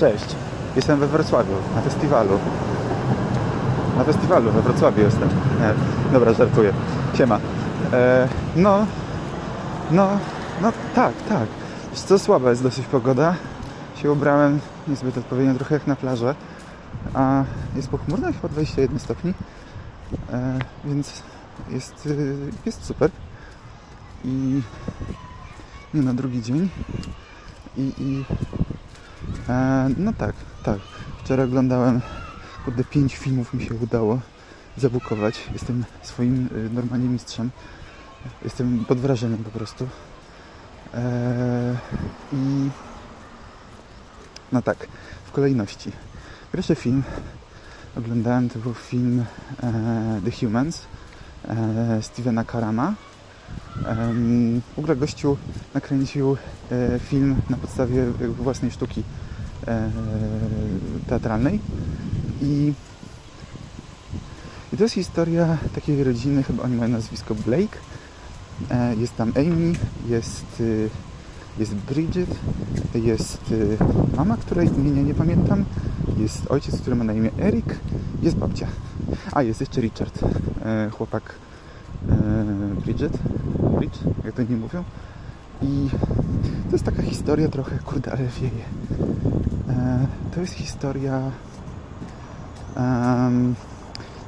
Cześć, jestem we Wrocławiu, na festiwalu. Na festiwalu we Wrocławiu jestem. Nie, dobra, żartuję. Siema. E, no, no, no tak, tak. Wiesz co, słaba jest dosyć pogoda. Się ubrałem niezbyt odpowiednio, trochę jak na plażę. A jest pochmurno, chyba 21 stopni. E, więc jest, y, jest super. I nie na drugi dzień. I, i e, no tak, tak. Wczoraj oglądałem, kurde, pięć filmów mi się udało zabukować. Jestem swoim y, normalnie mistrzem. Jestem pod wrażeniem po prostu. E, I no tak, w kolejności. Pierwszy film oglądałem to był film e, The Humans e, Stevena Karama. E, w ogóle gościu nakręcił e, film na podstawie jakby własnej sztuki e, teatralnej i, i to jest historia takiej rodziny, chyba oni mają nazwisko Blake. E, jest tam Amy, jest, y, jest Bridget, jest mama, której imienia nie pamiętam, jest ojciec, który ma na imię Eric, jest babcia. A, jest jeszcze Richard, e, chłopak e, Bridget, Bridge, jak to nie mówią. I to jest taka historia trochę, kurde, ale wieje. E, to jest historia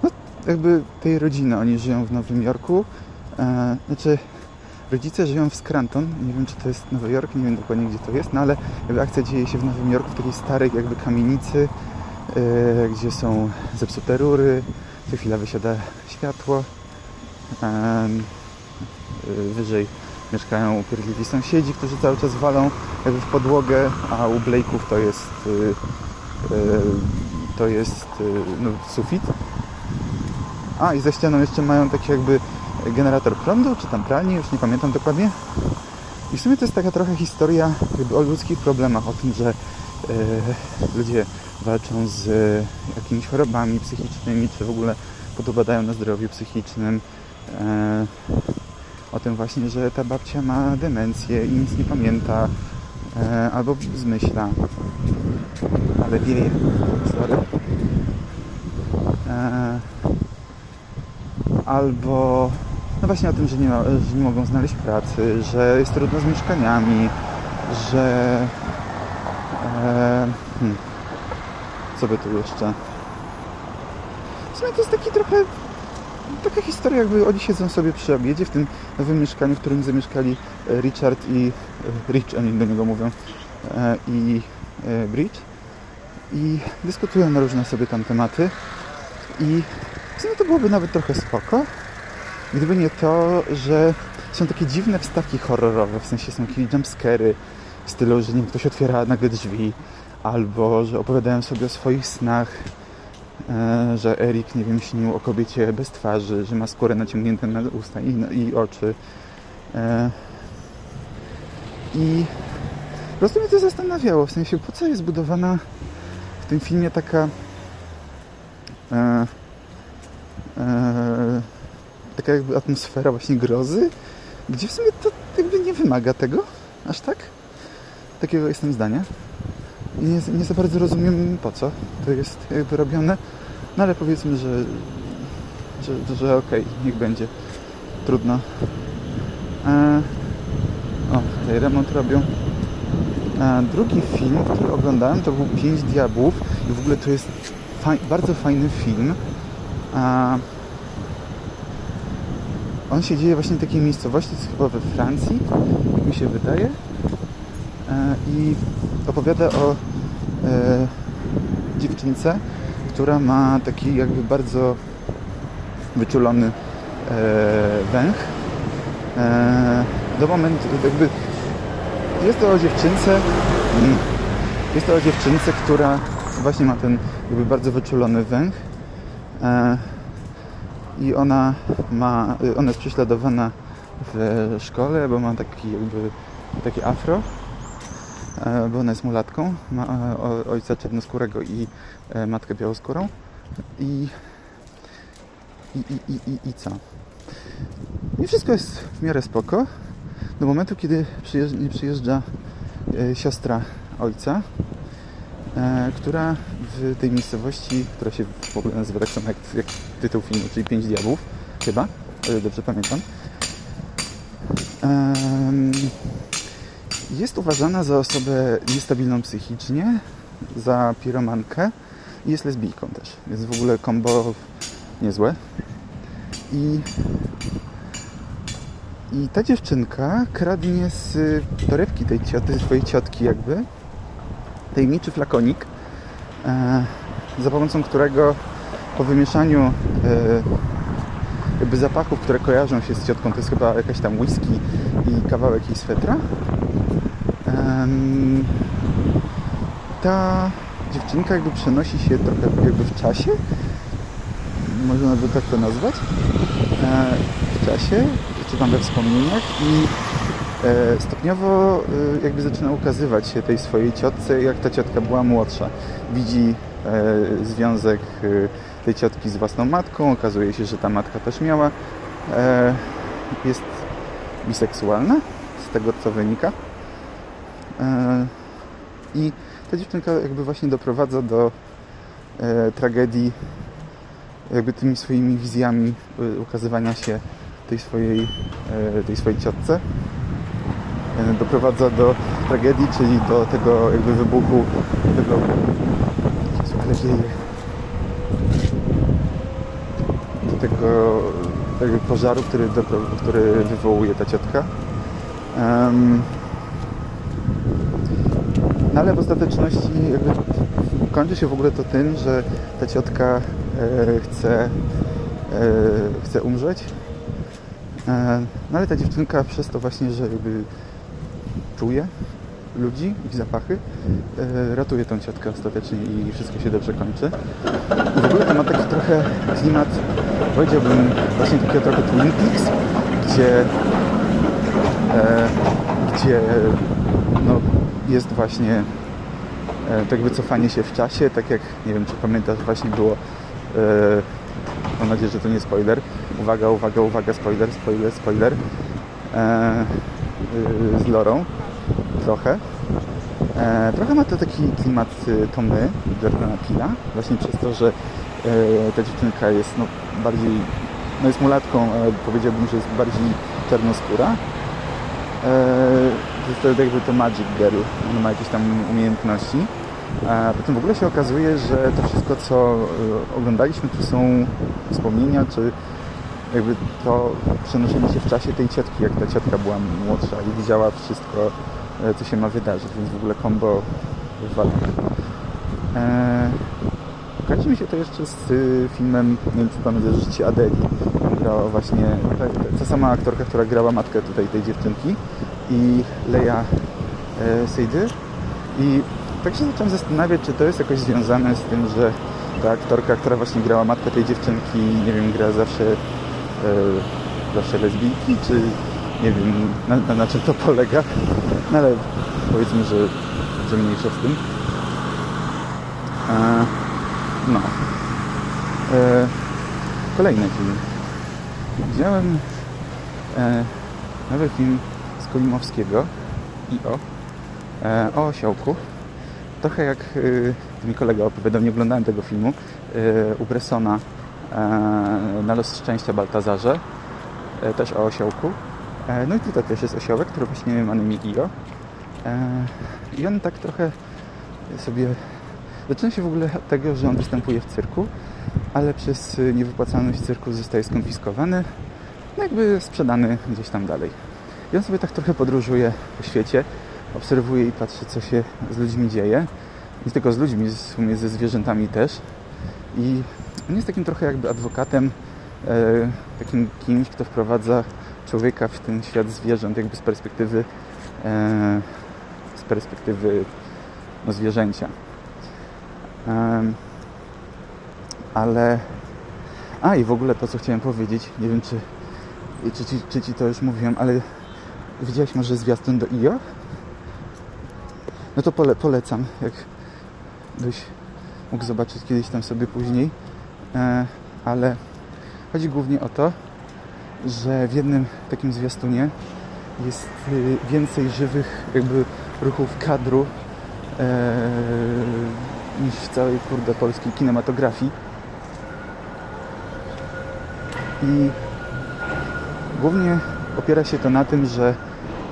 no, jakby tej rodziny. Oni żyją w Nowym Jorku. E, znaczy, rodzice żyją w Scranton. Nie wiem, czy to jest Nowy Jork, nie wiem dokładnie, gdzie to jest, no ale jakby akcja dzieje się w Nowym Jorku, w takiej starej jakby kamienicy, e, gdzie są zepsute rury, co chwila wysiada światło. Wyżej mieszkają upierdliwi sąsiedzi, którzy cały czas walą jakby w podłogę, a u Blake'ów to jest y, y, to jest y, no, sufit. A i za ścianą jeszcze mają taki jakby generator prądu, czy tam pralni, już nie pamiętam dokładnie. I w sumie to jest taka trochę historia jakby o ludzkich problemach, o tym, że y, ludzie walczą z y, jakimiś chorobami psychicznymi, czy w ogóle podubadają na zdrowiu psychicznym. O tym właśnie, że ta babcia ma demencję i nic nie pamięta e, albo zmyśla. Ale wieje. Sorry. E, albo no właśnie o tym, że nie, ma, że nie mogą znaleźć pracy, że jest trudno z mieszkaniami, że e, hmm, co by tu jeszcze? W sumie to jest taki trochę taka historia, jakby oni siedzą sobie przy obiedzie w tym nowym mieszkaniu, w którym zamieszkali e, Richard i e, Rich, oni do niego mówią, e, i Bridge. I dyskutują na różne sobie tam tematy. I w sumie to byłoby nawet trochę spoko, gdyby nie to, że są takie dziwne wstawki horrorowe, w sensie są jakieś jumpscary w stylu, że nie ktoś otwiera nagle drzwi albo, że opowiadają sobie o swoich snach że Erik, nie wiem, śnił o kobiecie bez twarzy, że ma skórę naciągniętą na usta i, i oczy. E, I po prostu mnie to zastanawiało, w sensie, po co jest budowana w tym filmie taka e, e, taka jakby atmosfera właśnie grozy, gdzie w sumie to jakby nie wymaga tego, aż tak. Takiego jestem zdania. Nie, nie za bardzo rozumiem po co to jest jakby robione. No ale powiedzmy, że, że, że okej, okay, niech będzie. Trudno. E, o, tutaj remont robią. E, drugi film, który oglądałem, to był Pięć Diabłów. I w ogóle to jest faj, bardzo fajny film. E, on się dzieje właśnie w takiej miejscowości, chyba we Francji, jak mi się wydaje. E, I opowiada o dziewczynce, która ma taki jakby bardzo wyczulony e, węch. E, do momentu, jakby jest to o dziewczynce, mm, jest to o dziewczynce, która właśnie ma ten jakby bardzo wyczulony węch e, i ona ma, ona jest prześladowana w szkole, bo ma taki jakby taki afro E, bo ona jest mulatką, ma e, ojca czarnoskórego i e, matkę białoskórą. I, i, i, i, i co? I wszystko jest w miarę spoko. Do momentu, kiedy przyjeżdża, przyjeżdża siostra ojca e, która w tej miejscowości, która się w ogóle nazywa tak samo jak, jak tytuł filmu, czyli Pięć Diabłów, chyba, dobrze pamiętam, jest uważana za osobę niestabilną psychicznie, za piromankę i jest lesbijką też, więc w ogóle kombo niezłe. I, I ta dziewczynka kradnie z torebki tej cioty, swojej ciotki jakby, tajemniczy flakonik, e, za pomocą którego po wymieszaniu e, jakby zapachów, które kojarzą się z ciotką, to jest chyba jakaś tam whisky i kawałek jej swetra, ta dziewczynka jakby przenosi się trochę jakby w czasie, można by tak to nazwać, e, w czasie, czy tam we wspomnieniach i e, stopniowo e, jakby zaczyna ukazywać się tej swojej ciotce, jak ta ciotka była młodsza. Widzi związek tej ciotki z własną matką, okazuje się, że ta matka też miała, jest biseksualna, z tego co wynika. E, I ta dziewczynka jakby właśnie doprowadza do e, tragedii jakby tymi swoimi wizjami y, ukazywania się tej swojej, e, tej swojej ciotce e, doprowadza do tragedii, czyli do tego jakby wybuchu tego ale wieje. do tego jakby pożaru, który, dopro- który wywołuje ta ciotka. Em, no ale w ostateczności kończy się w ogóle to tym, że ta ciotka e, chce, e, chce umrzeć. E, no ale ta dziewczynka przez to właśnie, że jakby czuje ludzi, ich zapachy, ratuje tą ciotkę ostatecznie i wszystko się dobrze kończy. I w ogóle to ma taki trochę klimat, powiedziałbym właśnie takiego trochę Twin Peaks, gdzie gdzie no, jest właśnie e, tak wycofanie się w czasie, tak jak, nie wiem czy pamiętasz, właśnie było e, mam nadzieję, że to nie spoiler. Uwaga, uwaga, uwaga, spoiler, spoiler, spoiler e, z Lorą. Trochę. Trochę ma to taki klimat Tomy Jordana Pila właśnie przez to, że ta dziewczynka jest no, bardziej no jest mulatką, powiedziałbym, że jest bardziej czarnoskóra to jest jakby to Magic Girl, ona ma jakieś tam umiejętności. A potem w ogóle się okazuje, że to wszystko, co e, oglądaliśmy, to są wspomnienia, czy jakby to przenoszenie się w czasie tej ciotki, jak ta ciotka była młodsza i widziała wszystko, e, co się ma wydarzyć, więc w ogóle combo wywala. Eee, kojarzy mi się to jeszcze z y, filmem, nie wiem czy Życie Adeli. Grała właśnie ta, ta sama aktorka, która grała matkę tutaj tej dziewczynki i Leia e, Seydy. I tak się zacząłem zastanawiać, czy to jest jakoś związane z tym, że ta aktorka, która właśnie grała matkę tej dziewczynki, nie wiem, gra zawsze, e, zawsze lesbijki, czy nie wiem, na, na, na czym to polega. No ale powiedzmy, że, że mniejsza z tym. E, no. E, kolejny film. Widziałem e, nowy film Kolimowskiego i o, e, o osiołku. Trochę jak y, mi kolega opowiadał, nie oglądałem tego filmu, y, u Bressona e, na los szczęścia Baltazarze, e, też o osiołku. No i tutaj też jest osiołek, który właśnie ma na imię Io. E, I on tak trochę sobie... Zaczyna się w ogóle od tego, że on występuje w cyrku, ale przez y, niewypłacalność cyrku zostaje skonfiskowany, no jakby sprzedany gdzieś tam dalej. On sobie tak trochę podróżuje po świecie, obserwuje i patrzy, co się z ludźmi dzieje. Nie tylko z ludźmi, w sumie ze zwierzętami też. I on jest takim trochę jakby adwokatem, e, takim kimś, kto wprowadza człowieka w ten świat zwierząt, jakby z perspektywy e, z perspektywy no, zwierzęcia. Ale... A i w ogóle to, co chciałem powiedzieć, nie wiem, czy, czy, ci, czy ci to już mówiłem, ale widziałeś może zwiastun do IO? No to pole, polecam, jak byś mógł zobaczyć kiedyś tam sobie później. E, ale chodzi głównie o to, że w jednym takim zwiastunie jest y, więcej żywych jakby ruchów kadru e, niż w całej kurde polskiej kinematografii. I głównie opiera się to na tym, że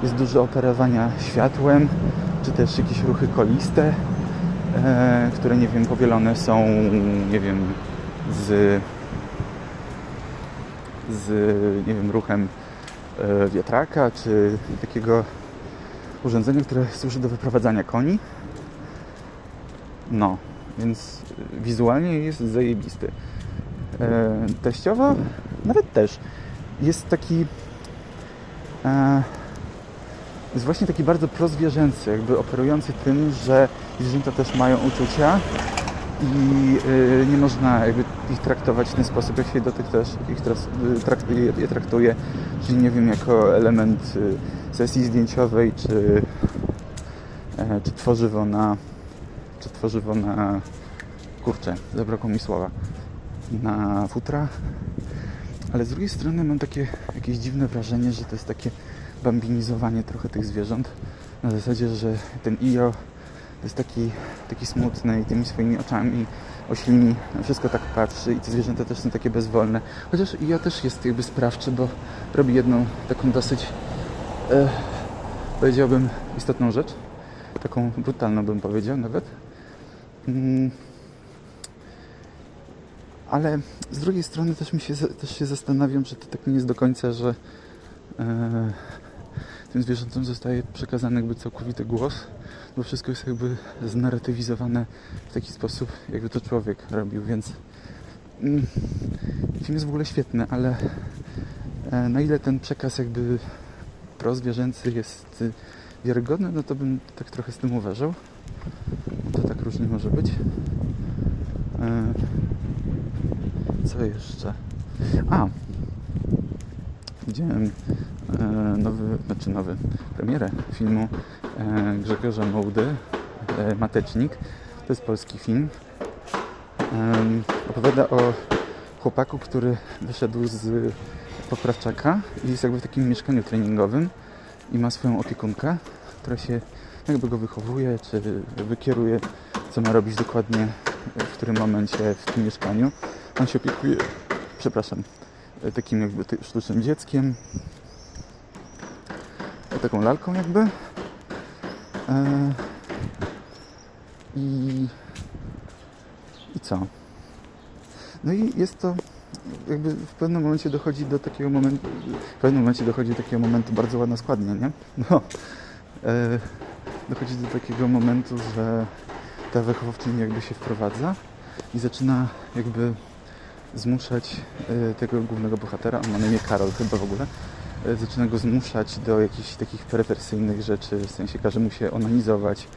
jest dużo operowania światłem, czy też jakieś ruchy koliste, e, które nie wiem, powielone są, nie wiem, z, z nie wiem, ruchem e, wiatraka, czy takiego urządzenia, które służy do wyprowadzania koni. No, więc wizualnie jest zajebisty. E, teściowo nawet też jest taki jest właśnie taki bardzo prozwierzęcy, jakby operujący tym, że zwierzęta też mają uczucia i y, nie można jakby ich traktować w ten sposób, jak się też ich y, traktuje, je traktuje, czyli nie wiem, jako element y, sesji zdjęciowej, czy, e, czy tworzywo na czy tworzywo na kurczę, zabrakło mi słowa. Na futra ale z drugiej strony mam takie jakieś dziwne wrażenie, że to jest takie bambinizowanie trochę tych zwierząt. Na zasadzie, że ten Io jest taki, taki smutny i tymi swoimi oczami oślini na wszystko tak patrzy i te zwierzęta też są takie bezwolne. Chociaż Io też jest jakby sprawczy, bo robi jedną taką dosyć e, powiedziałbym istotną rzecz. Taką brutalną bym powiedział nawet. Mm. Ale z drugiej strony też, mi się, też się zastanawiam, że to tak nie jest do końca, że e, tym zwierzętom zostaje przekazany jakby całkowity głos, bo wszystko jest jakby znarratywizowane w taki sposób, jakby to człowiek robił, więc mm, film jest w ogóle świetny, ale e, na ile ten przekaz jakby prozwierzęcy jest wiarygodny, no to bym tak trochę z tym uważał. To tak różnie może być. E, co jeszcze? A, widziałem e, nowy, znaczy nowy, premierę filmu e, Grzegorza Mołdy, e, Matecznik. To jest polski film. Opowiada o chłopaku, który wyszedł z poprawczaka i jest jakby w takim mieszkaniu treningowym i ma swoją opiekunkę, która się jakby go wychowuje, czy wykieruje, co ma robić dokładnie w którym momencie w tym mieszkaniu. On się opiekuje, przepraszam, takim jakby sztucznym dzieckiem, taką lalką jakby. E, I, I co? No i jest to jakby w pewnym momencie dochodzi do takiego momentu, w pewnym momencie dochodzi do takiego momentu, bardzo ładna składnia, nie? No, e, dochodzi do takiego momentu, że ta wychowawczyni jakby się wprowadza i zaczyna jakby zmuszać e, tego głównego bohatera, on ma na imię Karol chyba w ogóle, e, zaczyna go zmuszać do jakichś takich perwersyjnych rzeczy, w sensie każe mu się onanizować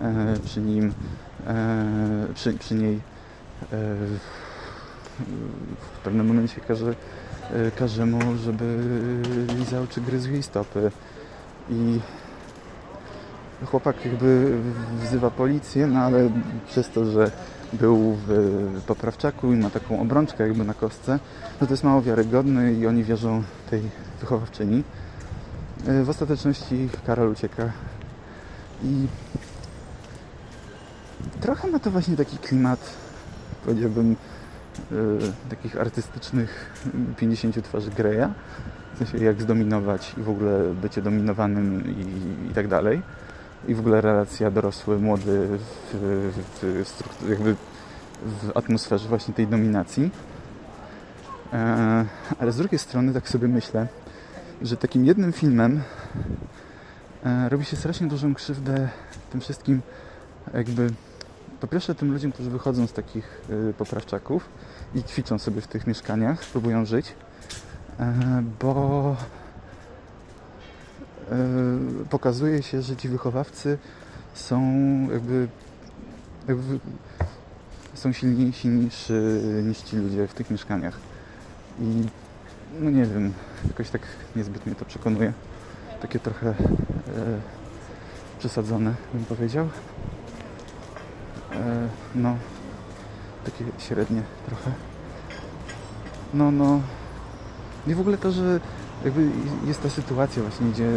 e, przy nim, przy, przy niej w pewnym momencie każe, każe mu, żeby lizał czy gryzł jej stopy. I chłopak jakby wzywa policję, no ale przez to, że był w poprawczaku i ma taką obrączkę jakby na kostce, no to jest mało wiarygodny i oni wierzą tej wychowawczyni. E, w ostateczności Karol ucieka. I trochę ma to właśnie taki klimat, powiedziałbym, yy, takich artystycznych 50 twarzy Greya, w sensie jak zdominować i w ogóle bycie dominowanym i, i tak dalej i w ogóle relacja dorosły, młody w, w, w w atmosferze właśnie tej dominacji. E, ale z drugiej strony tak sobie myślę, że takim jednym filmem e, robi się strasznie dużą krzywdę tym wszystkim jakby po pierwsze tym ludziom, którzy wychodzą z takich e, poprawczaków i ćwiczą sobie w tych mieszkaniach, próbują żyć, bo E, pokazuje się, że ci wychowawcy są jakby, jakby są silniejsi niż, niż ci ludzie w tych mieszkaniach. I no nie wiem, jakoś tak niezbyt mnie to przekonuje. Takie trochę e, przesadzone, bym powiedział. E, no, takie średnie trochę. No, no. I w ogóle to, że jakby jest ta sytuacja właśnie, gdzie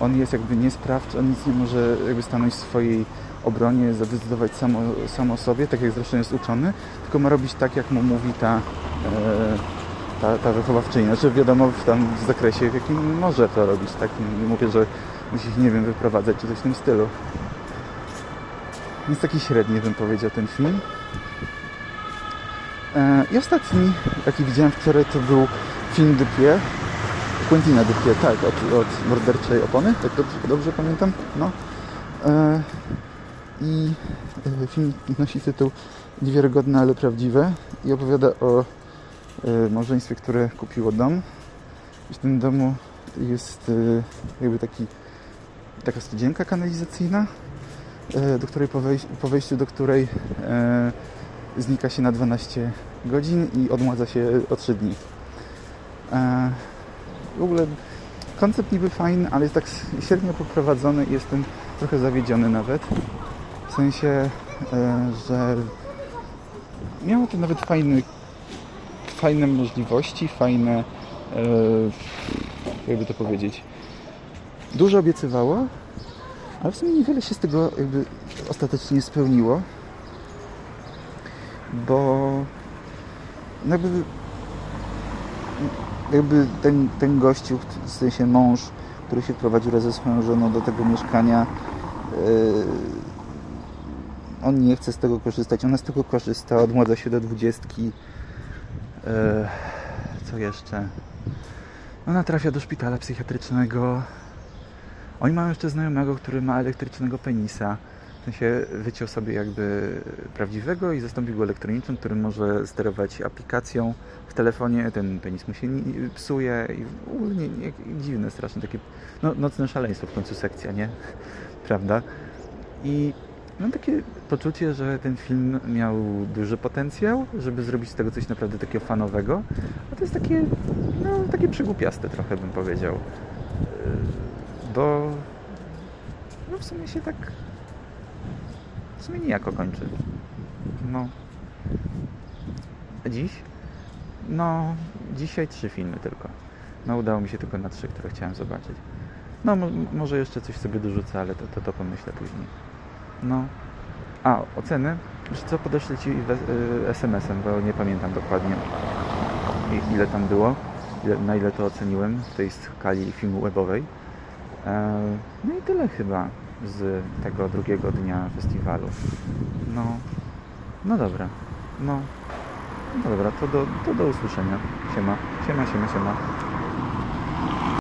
on jest jakby niesprawczy, on nic nie może jakby stanąć w swojej obronie zadecydować samo, samo sobie, tak jak zresztą jest uczony, tylko ma robić tak, jak mu mówi ta, e, ta, ta wychowawczyni. Znaczy wiadomo w tam w zakresie, w jakim może to robić, tak? Nie mówię, że musi się, nie wiem, wyprowadzać czy coś w tym stylu. Więc taki średni bym powiedział ten film. E, I ostatni, jaki widziałem wczoraj, to był film Dupie. Quentina Dupie, tak, od, od Morderczej Opony, tak dobrze, dobrze pamiętam? No. E, I e, film nosi tytuł Niewiarygodne, ale prawdziwe i opowiada o e, małżeństwie, które kupiło dom. I w tym domu jest e, jakby taki, taka studzienka kanalizacyjna, e, do której po, wejś- po wejściu do której e, znika się na 12 godzin i odmładza się o 3 dni. W ogóle koncept niby fajny, ale jest tak średnio poprowadzony i jestem trochę zawiedziony nawet. W sensie, e, że miało to nawet fajny, fajne możliwości, fajne, e, jakby to powiedzieć, dużo obiecywało, ale w sumie niewiele się z tego jakby ostatecznie spełniło, bo jakby, jakby ten, ten gościu, w sensie mąż, który się wprowadził razem ze swoją żoną do tego mieszkania, yy, on nie chce z tego korzystać, ona z tego korzysta, odmładza się do dwudziestki. Yy, co jeszcze? Ona trafia do szpitala psychiatrycznego. Oni mają jeszcze znajomego, który ma elektrycznego penisa. W sensie wyciął sobie jakby prawdziwego i zastąpił go elektronicznym, który może sterować aplikacją w telefonie. Ten penis mu się psuje i dziwne, straszne takie no, nocne szaleństwo w końcu sekcja, nie? Prawda? I mam takie poczucie, że ten film miał duży potencjał, żeby zrobić z tego coś naprawdę takiego fanowego, a to jest takie, no, takie przygłupiaste trochę bym powiedział. Yy, Bo no w sumie się tak w sumie niejako kończy. No. A dziś? No, dzisiaj trzy filmy tylko. No, udało mi się tylko na trzy, które chciałem zobaczyć. No, mo- może jeszcze coś sobie dorzucę, ale to, to, to pomyślę później. No. A, oceny? Wiesz co, podeślę Ci y, SMS-em, bo nie pamiętam dokładnie ile tam było, ile, na ile to oceniłem w tej skali filmu webowej. E, No i tyle chyba z tego drugiego dnia festiwalu. No, no dobra. No, no dobra, to do, to do usłyszenia. Siema, siema, siema, siema.